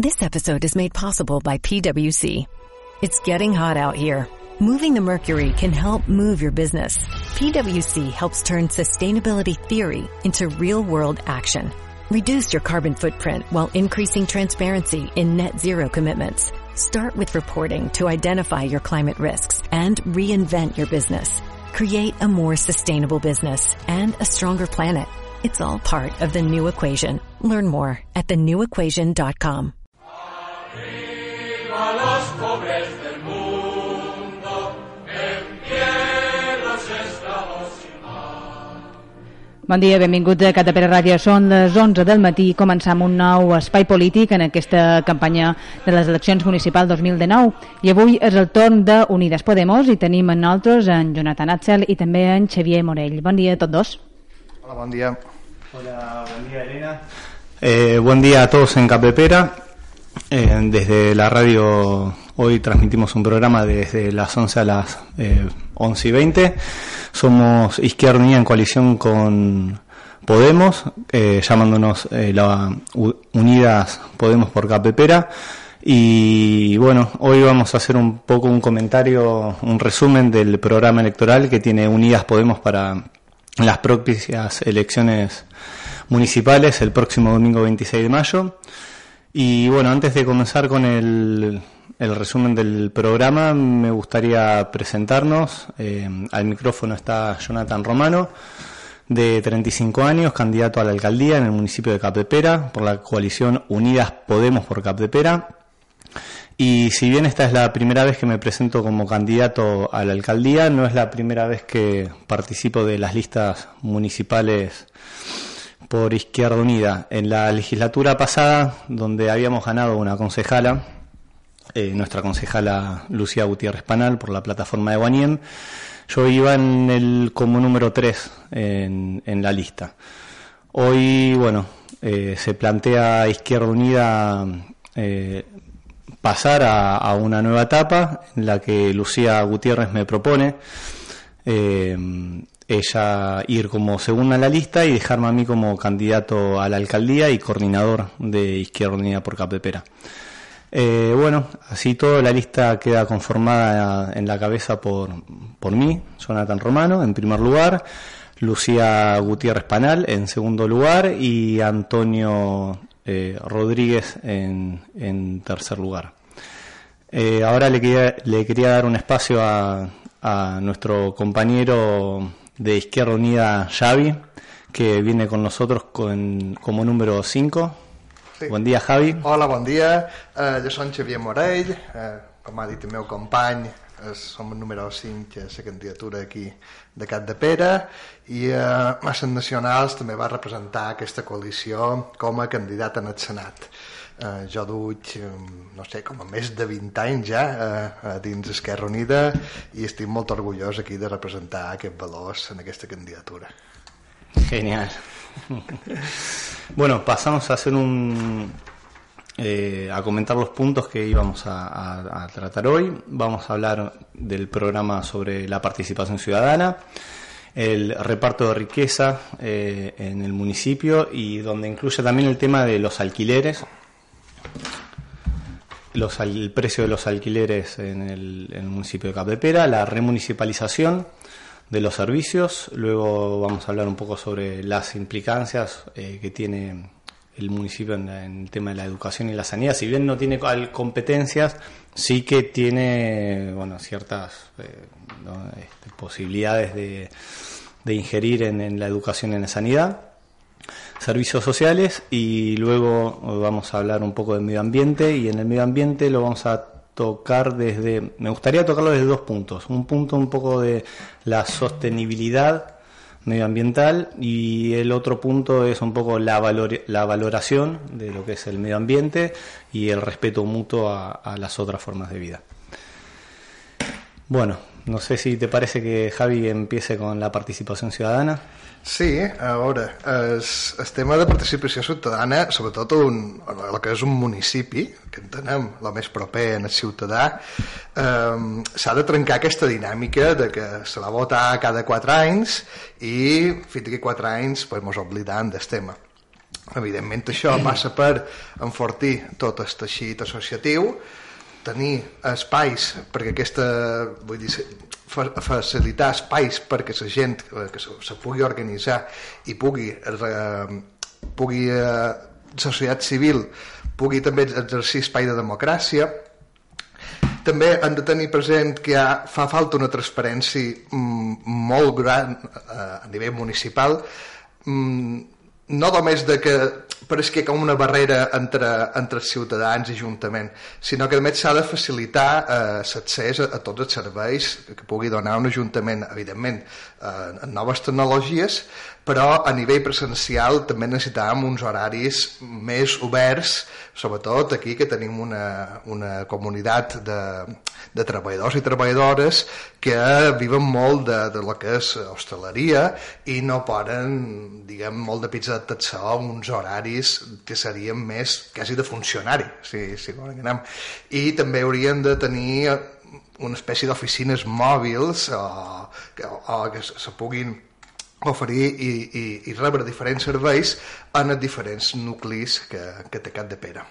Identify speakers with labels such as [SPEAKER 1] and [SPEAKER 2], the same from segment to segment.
[SPEAKER 1] This episode is made possible by PwC. It's getting hot out here. Moving the mercury can help move your business. PwC helps turn sustainability theory into real world action. Reduce your carbon footprint while increasing transparency in net zero commitments. Start with reporting to identify your climate risks and reinvent your business. Create a more sustainable business and a stronger planet. It's all part of the new equation. Learn more at thenewequation.com.
[SPEAKER 2] Bon dia, benvinguts a Catapera Ràdio. Són les 11 del matí, començam un nou espai polític en aquesta campanya de les eleccions municipals 2019. I avui és el torn de Unides Podemos i tenim en nosaltres en Jonathan Atzel i també en Xavier Morell. Bon dia a tots dos.
[SPEAKER 3] Hola, buen día.
[SPEAKER 4] Hola, buen día Elena. Eh, buen día a todos en Capepera. Eh, desde la radio hoy transmitimos un programa desde las 11 a las eh, 11 y 20. Somos Izquierda Unida en coalición con Podemos, eh, llamándonos eh, la Unidas Podemos por Capepera. Y bueno, hoy vamos a hacer un poco un comentario, un resumen del programa electoral que tiene Unidas Podemos para las propias elecciones municipales el próximo domingo 26 de mayo. Y bueno, antes de comenzar con el, el resumen del programa, me gustaría presentarnos. Eh, al micrófono está Jonathan Romano, de 35 años, candidato a la alcaldía en el municipio de Capdepera por la coalición Unidas Podemos por Capdepera. Y si bien esta es la primera vez que me presento como candidato a la alcaldía, no es la primera vez que participo de las listas municipales por Izquierda Unida. En la legislatura pasada, donde habíamos ganado una concejala, eh, nuestra concejala Lucía Gutiérrez Panal por la plataforma de Guaniem, yo iba en el como número 3 en, la lista. Hoy, bueno, eh, se plantea Izquierda Unida eh, pasar a, una nueva etapa en la que Lucía Gutiérrez me propone ella ir como segunda en la lista y dejarme a mí como candidato a la alcaldía y coordinador de Izquierda Unida por Capdepera. Eh, bueno, así todo, la lista queda conformada en la cabeza por, por mí, Jonathan Romano, en primer lugar, Lucía Gutiérrez Panal en segundo lugar y Antonio eh, Rodríguez en, en tercer lugar. Eh, ahora le quería, le quería dar un espacio a, a nuestro compañero de Izquierda Unida, Xavi, que viene con nosotros con, como número 5.
[SPEAKER 3] Sí.
[SPEAKER 4] Buen día, Javi.
[SPEAKER 3] Hola, bon dia. Uh, jo som Xavier Morell, uh, com ha dit el meu company, és, som el número 5 a la candidatura aquí de Cap de Pere i uh, a les nacionals també va representar aquesta coalició com a candidat en el Senat. Uh, jo duig, um, no sé, com a més de 20 anys ja uh, dins Esquerra Unida i estic molt orgullós aquí de representar aquests valors en aquesta candidatura.
[SPEAKER 4] Genial. bueno, pasamos a hacer un. eh, a comentar los puntos que íbamos a, a- a tratar hoy. Vamos a hablar del programa sobre la participación ciudadana, el reparto de riqueza eh, en el municipio y donde incluye también el tema de los alquileres, los, el precio de los alquileres en el, en el municipio de Capdepera, la remunicipalización de los servicios, luego vamos a hablar un poco sobre las implicancias eh, que tiene el municipio en, en el tema de la educación y la sanidad. Si bien no tiene competencias, sí que tiene bueno, ciertas eh, este, posibilidades de, de ingerir en, en la educación y en la sanidad servicios sociales y luego vamos a hablar un poco del medio ambiente y en el medio ambiente lo vamos a tocar desde, me gustaría tocarlo desde dos puntos, un punto un poco de la sostenibilidad medioambiental y el otro punto es un poco la, valor- la valoración de lo que es el medio ambiente y el respeto mutuo a las otras formas de vida. Bueno, no sé si te parece que Javi empiece con la participación ciudadana.
[SPEAKER 3] Sí, a veure, el, el tema de participació ciutadana, sobretot un, el que és un municipi, que entenem el més proper en el ciutadà, eh, s'ha de trencar aquesta dinàmica de que se va votar cada quatre anys i fins aquí quatre anys pues, mos oblidam del tema. Evidentment això passa per enfortir tot el teixit associatiu, tenir espais perquè aquesta, vull dir, facilitar espais perquè la gent eh, que se, pugui organitzar i pugui, eh, pugui eh, la societat civil pugui també exercir espai de democràcia. També han de tenir present que ha, fa falta una transparència mm, molt gran eh, a nivell municipal. Mm, no només de que però és que ha una barrera entre, entre ciutadans i Ajuntament, sinó que també s'ha de facilitar eh, l'accés a, a tots els serveis que pugui donar un Ajuntament, evidentment, eh, en noves tecnologies, però a nivell presencial també necessitàvem uns horaris més oberts, sobretot aquí que tenim una, una comunitat de, de treballadors i treballadores que viven molt de, de lo que és hostaleria i no poden, diguem, molt de pizza de tatsó uns horaris que serien més quasi de funcionari, si, si anem. I també haurien de tenir una espècie d'oficines mòbils o, o, o que se puguin oferir i, i, i rebre diferents serveis en els diferents nuclis que, que té Cap de Pera.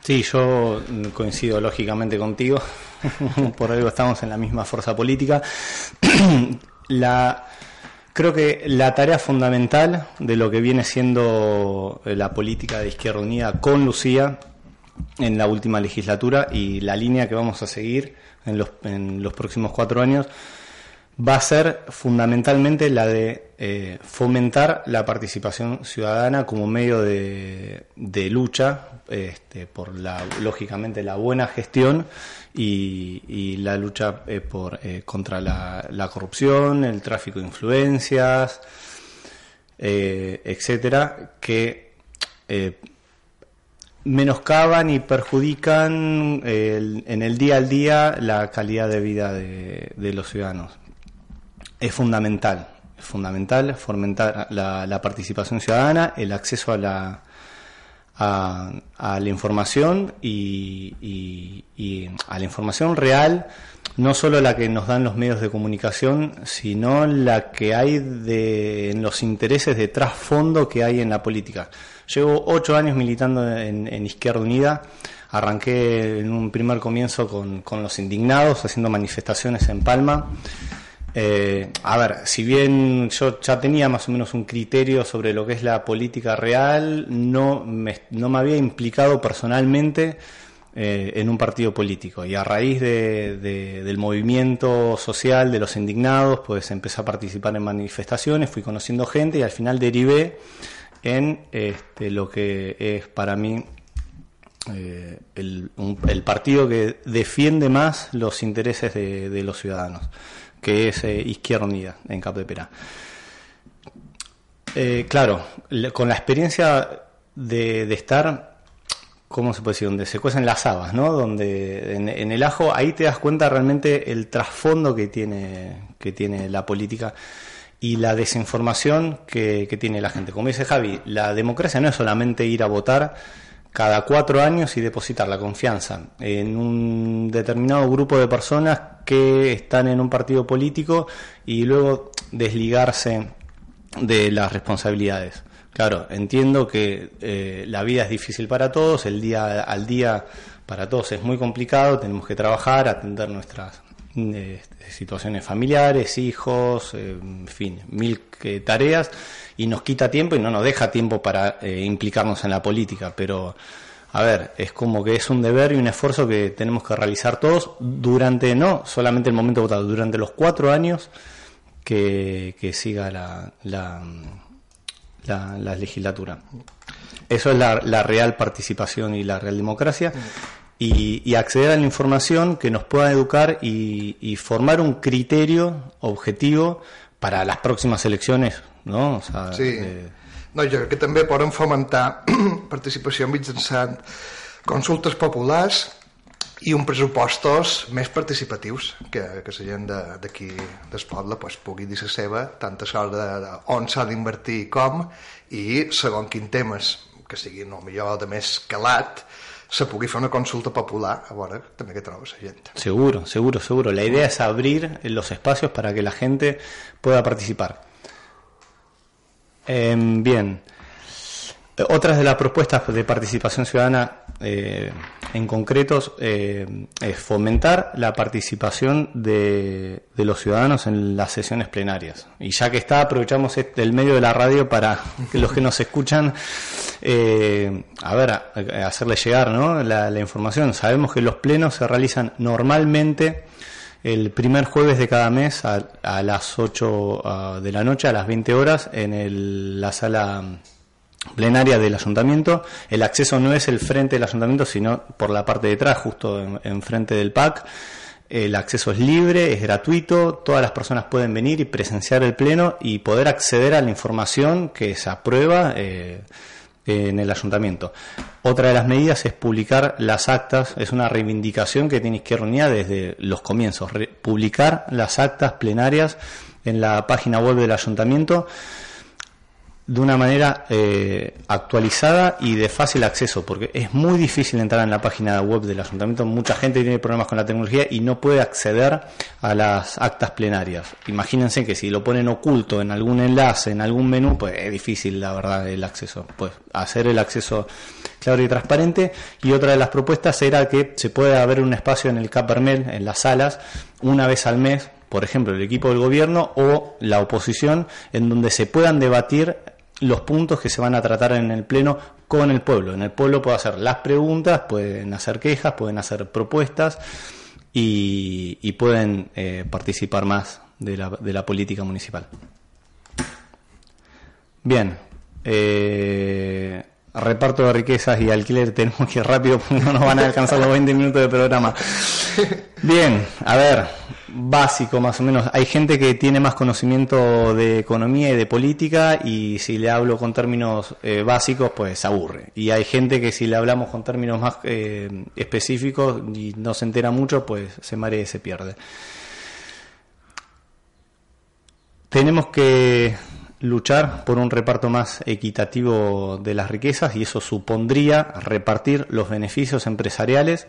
[SPEAKER 4] Sí, yo coincido lógicamente contigo, por algo estamos en la misma fuerza política. la, creo que la tarea fundamental de lo que viene siendo la política de Izquierda Unida con Lucía en la última legislatura y la línea que vamos a seguir en los, en los próximos cuatro años va a ser fundamentalmente la de eh, fomentar la participación ciudadana como medio de, lucha este, por la lógicamente la buena gestión y, la lucha eh, por eh, contra la, corrupción, el tráfico de influencias, etcétera, que menoscaban y perjudican en el día al día la calidad de vida de los ciudadanos es fundamental, es fundamental fomentar la, participación ciudadana, el acceso a la, a, la información y, a la información real, no solo la que nos dan los medios de comunicación, sino la que hay de, en los intereses de trasfondo que hay en la política. Llevo ocho años militando en, Izquierda Unida. Arranqué en un primer comienzo con, con los indignados, haciendo manifestaciones en Palma. Eh, a ver, si bien yo ya tenía más o menos un criterio sobre lo que es la política real, no me, no me había implicado personalmente eh, en un partido político. Y a raíz de, del movimiento social de los indignados, pues empecé a participar en manifestaciones, fui conociendo gente y al final derivé en este, lo que es para mí eh, el, partido que defiende más los intereses de los ciudadanos que es eh, Izquierda Unida en Cap de Pera. Eh, claro, con la experiencia de, estar, ¿cómo se puede decir? Donde se cuecen las habas, ¿no? Donde en, el ajo, ahí te das cuenta realmente el trasfondo que tiene, que tiene la política y la desinformación que, que tiene la gente. Como dice Javi, la democracia no es solamente ir a votar, cada cuatro años y depositar la confianza en un determinado grupo de personas que están en un partido político y luego desligarse de las responsabilidades. Claro, entiendo que eh, la vida es difícil para todos, el día al día para todos es muy complicado, tenemos que trabajar, atender nuestras eh, situaciones familiares, hijos, eh, en fin, mil tareas y nos quita tiempo y no nos deja tiempo para eh, implicarnos en la política, pero a ver, es como que es un deber y un esfuerzo que tenemos que realizar todos durante, no solamente el momento votado, durante los cuatro años que, siga la, la, la, legislatura. Eso es la, real participación y la real democracia. Y, acceder a la información que nos pueda educar y formar un criterio objetivo para las próximas elecciones no? O sea,
[SPEAKER 3] sí. Eh... No, jo crec que també poden fomentar participació mitjançant consultes populars i un pressupostos més participatius que, que la gent d'aquí de, del poble pues, pugui dir la seva tant a l'hora de, de on s'ha d'invertir i com i segons quin temes que sigui no, millor de més calat se pugui una consulta popular a veure també que troba la gent.
[SPEAKER 4] Seguro, seguro, seguro. La idea es abrir los espacios para que la gente pueda participar. Eh, bien. Otras de las propuestas de participación ciudadana eh, en concretos eh, es fomentar la participación de, los ciudadanos en las sesiones plenarias. Y ya que está, aprovechamos este, el medio de la radio para que los que nos escuchan, eh, a ver, hacerle llegar ¿no? la, información. Sabemos que los plenos se realizan normalmente el primer jueves de cada mes a, las 8 ah, de la noche, a las 20 horas, en la sala plenaria del ayuntamiento. El acceso no es el frente del ayuntamiento, sino por la parte de atrás, justo en, frente del PAC. El acceso es libre, es gratuito, todas las personas pueden venir y presenciar el pleno y poder acceder a la información que se aprueba eh, en el ayuntamiento. Otra de las medidas es publicar las actas, es una reivindicación que tiene Izquierda Unida desde los comienzos, publicar las actas plenarias en la página web del ayuntamiento de una manera eh, actualizada y de fácil acceso, porque es muy difícil entrar en la página web del ayuntamiento. Mucha gente tiene problemas con la tecnología y no puede acceder a las actas plenarias. Imagínense que si lo ponen oculto en algún enlace, en algún menú, pues es difícil, la verdad, el acceso. Pues hacer el acceso claro y transparente. Y otra de las propuestas era que se pueda haber un espacio en el Capermel, en las salas, una vez al mes por ejemplo, el equipo del gobierno o la oposición, en donde se puedan debatir los puntos que se van a tratar en el Pleno con el pueblo. En el pueblo puede hacer las preguntas, pueden hacer quejas, pueden hacer propuestas y, pueden eh, participar más de la, de la, política municipal. Bien, eh, reparto de riquezas y alquiler tenemos que ir rápido porque no nos van a alcanzar los 20 minutos de programa. Bien, a ver, básico más o menos. Hay gente que tiene más conocimiento de economía y de política y si le hablo con términos eh, básicos pues se aburre. Y hay gente que si le hablamos con términos más eh, específicos y no se entera mucho pues se marea y se pierde. Tenemos que luchar por un reparto más equitativo de las riquezas y eso supondría repartir los beneficios empresariales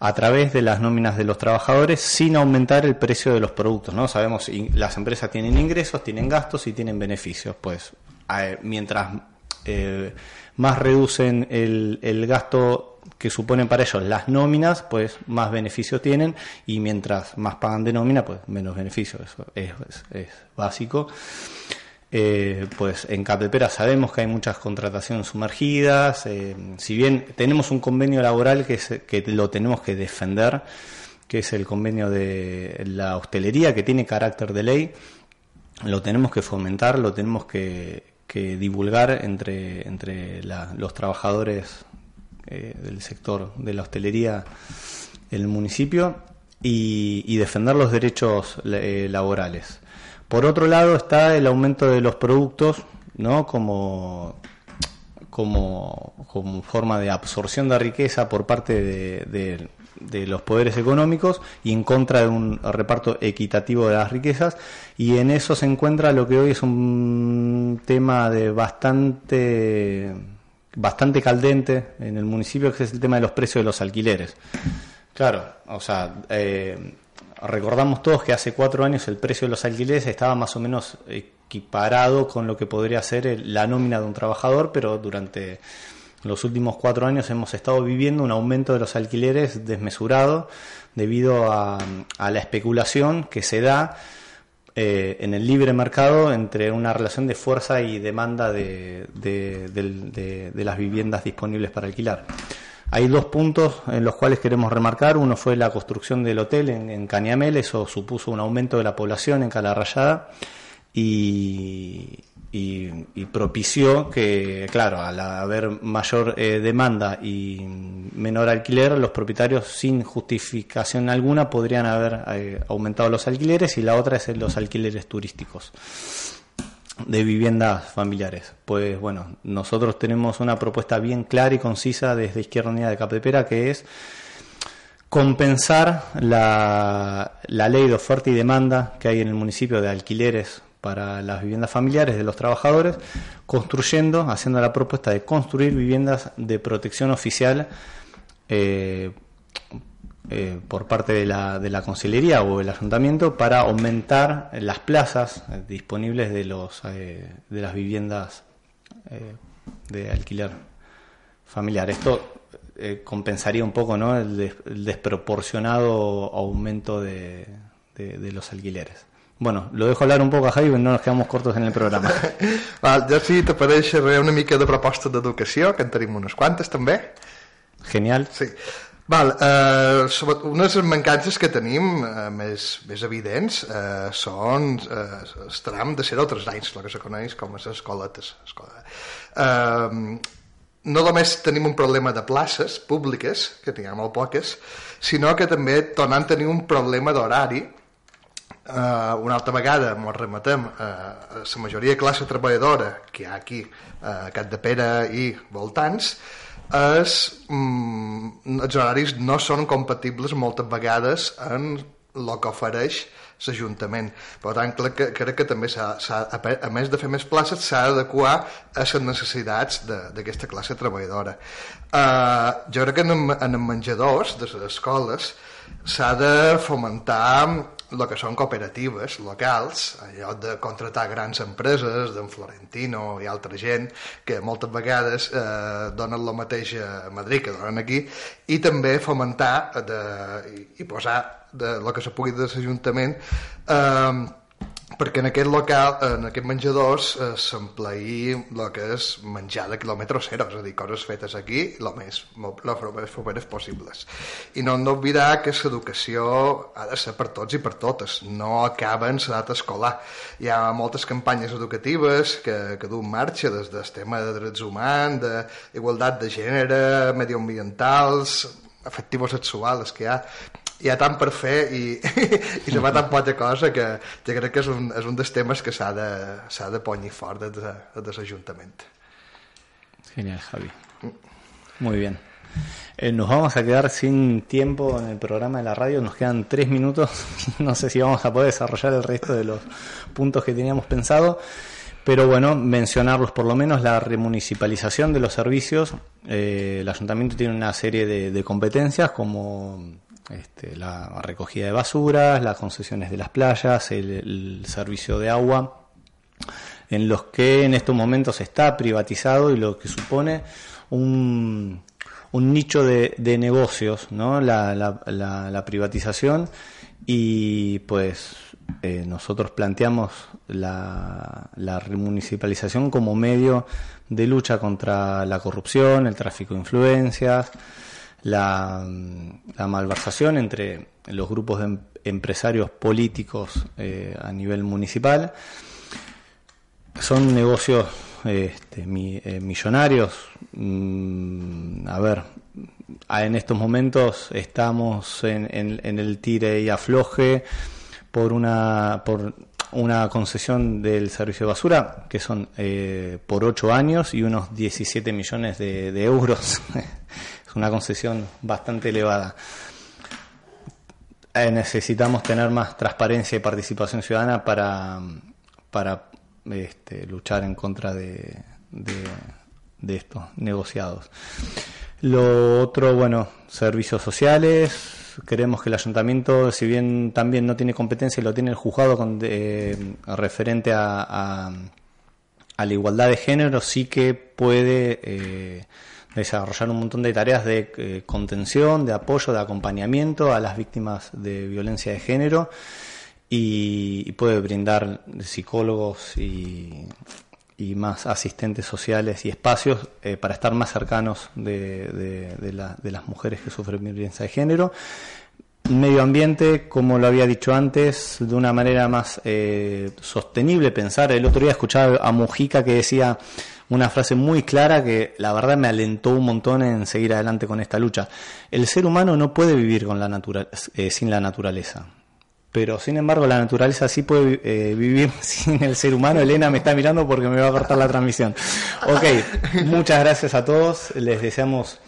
[SPEAKER 4] a través de las nóminas de los trabajadores sin aumentar el precio de los productos. ¿no? Sabemos las empresas tienen ingresos, tienen gastos y tienen beneficios. Pues mientras eh, más reducen el, el gasto que suponen para ellos las nóminas, pues más beneficios tienen y mientras más pagan de nómina, pues menos beneficios. Eso es, es básico. Eh, pues en Capepera sabemos que hay muchas contrataciones sumergidas, eh, si bien tenemos un convenio laboral que, que lo tenemos que defender, que es el convenio de la hostelería, que tiene carácter de ley, lo tenemos que fomentar, lo tenemos que, divulgar entre, entre los trabajadores eh, del sector de la hostelería en el municipio y, y defender los derechos laborales. Por otro lado está el aumento de los productos, ¿no? Como, como, forma de absorción de riqueza por parte de, los poderes económicos y en contra de un reparto equitativo de las riquezas y en eso se encuentra lo que hoy es un tema de bastante bastante caldente en el municipio que es el tema de los precios de los alquileres claro o sea eh, recordamos todos que hace cuatro años el precio de los alquileres estaba más o menos equiparado con lo que podría ser la nómina de un trabajador, pero durante los últimos cuatro años hemos estado viviendo un aumento de los alquileres desmesurado debido a, la especulación que se da eh, en el libre mercado entre una relación de fuerza y demanda de las viviendas disponibles para alquilar. Hay dos puntos en los cuales queremos remarcar. Uno fue la construcción del hotel en, Cañamel, eso supuso un aumento de la población en Calarrayada y, propició que, claro, al haber mayor eh, demanda y menor alquiler, los propietarios sin justificación alguna podrían haber eh, aumentado los alquileres y la otra es los alquileres turísticos de viviendas familiares. Pues bueno, nosotros tenemos una propuesta bien clara y concisa desde Izquierda Unida de Capepera que es compensar la, la ley de oferta y demanda que hay en el municipio de alquileres para las viviendas familiares de los trabajadores, construyendo, haciendo la propuesta de construir viviendas de protección oficial eh, eh, por parte de la, de la Consellería o el Ayuntamiento para aumentar las plazas disponibles de, los, eh, de las viviendas de alquiler familiar. Esto eh, compensaría un poco ¿no? el, desproporcionado aumento de, los alquileres. Bueno, lo dejo hablar un poco a Javi, no nos quedamos cortos en el programa.
[SPEAKER 3] Val, ja si t'apareix una mica de d'educació, que en tenim unes quantes també.
[SPEAKER 4] Genial.
[SPEAKER 3] Sí. Val, eh, de les mancances que tenim eh, més, més evidents eh, són eh, el tram de 0 a 3 anys, el que se coneix com les escoletes. Escola. Eh, no només tenim un problema de places públiques, que tinguem molt poques, sinó que també tornem a tenir un problema d'horari Uh, una altra vegada ens rematem uh, la majoria de classe treballadora que hi ha aquí uh, a Cat de Pere i voltants és, mm, els horaris no són compatibles moltes vegades en el que ofereix l'Ajuntament. Per tant, crec que, crec que també, s'ha, a més de fer més places, s'ha d'adequar a les necessitats d'aquesta classe treballadora. Uh, jo crec que en, en els menjadors de les escoles s'ha de fomentar el que són cooperatives locals, en lloc de contratar grans empreses, d'en Florentino i altra gent, que moltes vegades eh, donen el mateix a Madrid que donen aquí, i també fomentar de, i, i posar de lo que se pugui de l'Ajuntament eh, perquè en aquest local, en aquest menjadors, eh, s'empleï el que és menjar de quilòmetre zero, és a dir, coses fetes aquí, el més, les properes possibles. I no hem d'oblidar que l'educació ha de ser per tots i per totes, no acaba en l'edat escolar. Hi ha moltes campanyes educatives que, que duen marxa des del tema de drets humans, d'igualtat de gènere, mediambientals, afectivos sexuals que hi ha hi ha tant per fer i, i se fa tan poca cosa que jo crec que és un, és un dels temes que s'ha de, de ponyir fort des, de, des l'Ajuntament.
[SPEAKER 4] Genial, Javi. Muy bien. Eh, nos vamos a quedar sin tiempo en el programa de la radio, nos quedan tres minutos, no sé si vamos a poder desarrollar el resto de los puntos que teníamos pensado, pero bueno, mencionarlos por lo menos, la remunicipalización de los servicios, eh, el ayuntamiento tiene una serie de, de competencias como este, la recogida de basuras, las concesiones de las playas, el, servicio de agua, en los que en estos momentos está privatizado y lo que supone un, nicho de, negocios, ¿no? La, privatización y pues eh, nosotros planteamos la, la remunicipalización como medio de lucha contra la corrupción, el tráfico de influencias, la, malversación entre los grupos de em, empresarios políticos eh, a nivel municipal. Son negocios este, eh, millonarios. Mm, a ver, en estos momentos estamos en, en, el tire y afloje por una, por una concesión del servicio de basura que son eh, por ocho años y unos 17 millones de, de euros es una concesión bastante elevada. Eh, necesitamos tener más transparencia y participación ciudadana para, para este, luchar en contra de, de, estos negociados. Lo otro, bueno, servicios sociales. Queremos que el ayuntamiento, si bien también no tiene competencia y lo tiene el juzgado con, eh, referente a, a, la igualdad de género, sí que puede eh, desarrollar un montón de tareas de eh, contención, de apoyo, de acompañamiento a las víctimas de violencia de género y, puede brindar psicólogos y, más asistentes sociales y espacios eh, para estar más cercanos de, las mujeres que sufren violencia de género. Medio ambiente, como lo había dicho antes, de una manera más eh, sostenible, pensar. El otro día escuchaba a Mujica que decía, una frase muy clara que la verdad me alentó un montón en seguir adelante con esta lucha. El ser humano no puede vivir con la eh, sin la naturaleza. Pero sin embargo la naturaleza sí puede eh, vivir sin el ser humano. Elena me está mirando porque me va a cortar la transmisión. Ok, muchas gracias a todos. Les deseamos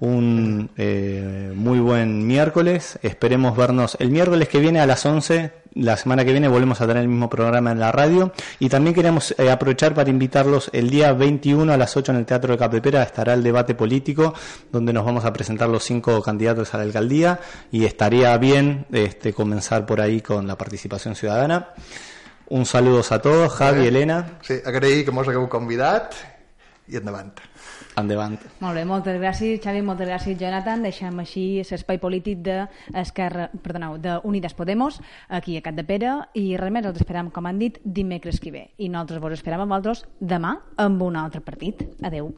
[SPEAKER 4] un eh, muy buen miércoles. Esperemos vernos el miércoles que viene a las 11. La semana que viene volvemos a tener el mismo programa en la radio. Y también queremos eh, aprovechar para invitarlos el día 21 a las 8 en el Teatro de Capepera. Estará el debate político donde nos vamos a presentar los cinco candidatos a la alcaldía. Y estaría bien este, comenzar por ahí con la participación ciudadana. Un saludo a todos, Javi, Elena.
[SPEAKER 3] Sí, agrair que hagueu convidat i endavant.
[SPEAKER 4] Endavant.
[SPEAKER 2] Molt bé, moltes gràcies, Xavi, moltes gràcies, Jonathan. Deixem així l'espai polític de Esquerra, perdoneu, de Unides Podemos, aquí a Cat de Pere, i res més, els esperam, com han dit, dimecres que ve. I nosaltres vos esperam amb vosaltres demà amb un altre partit. Adeu.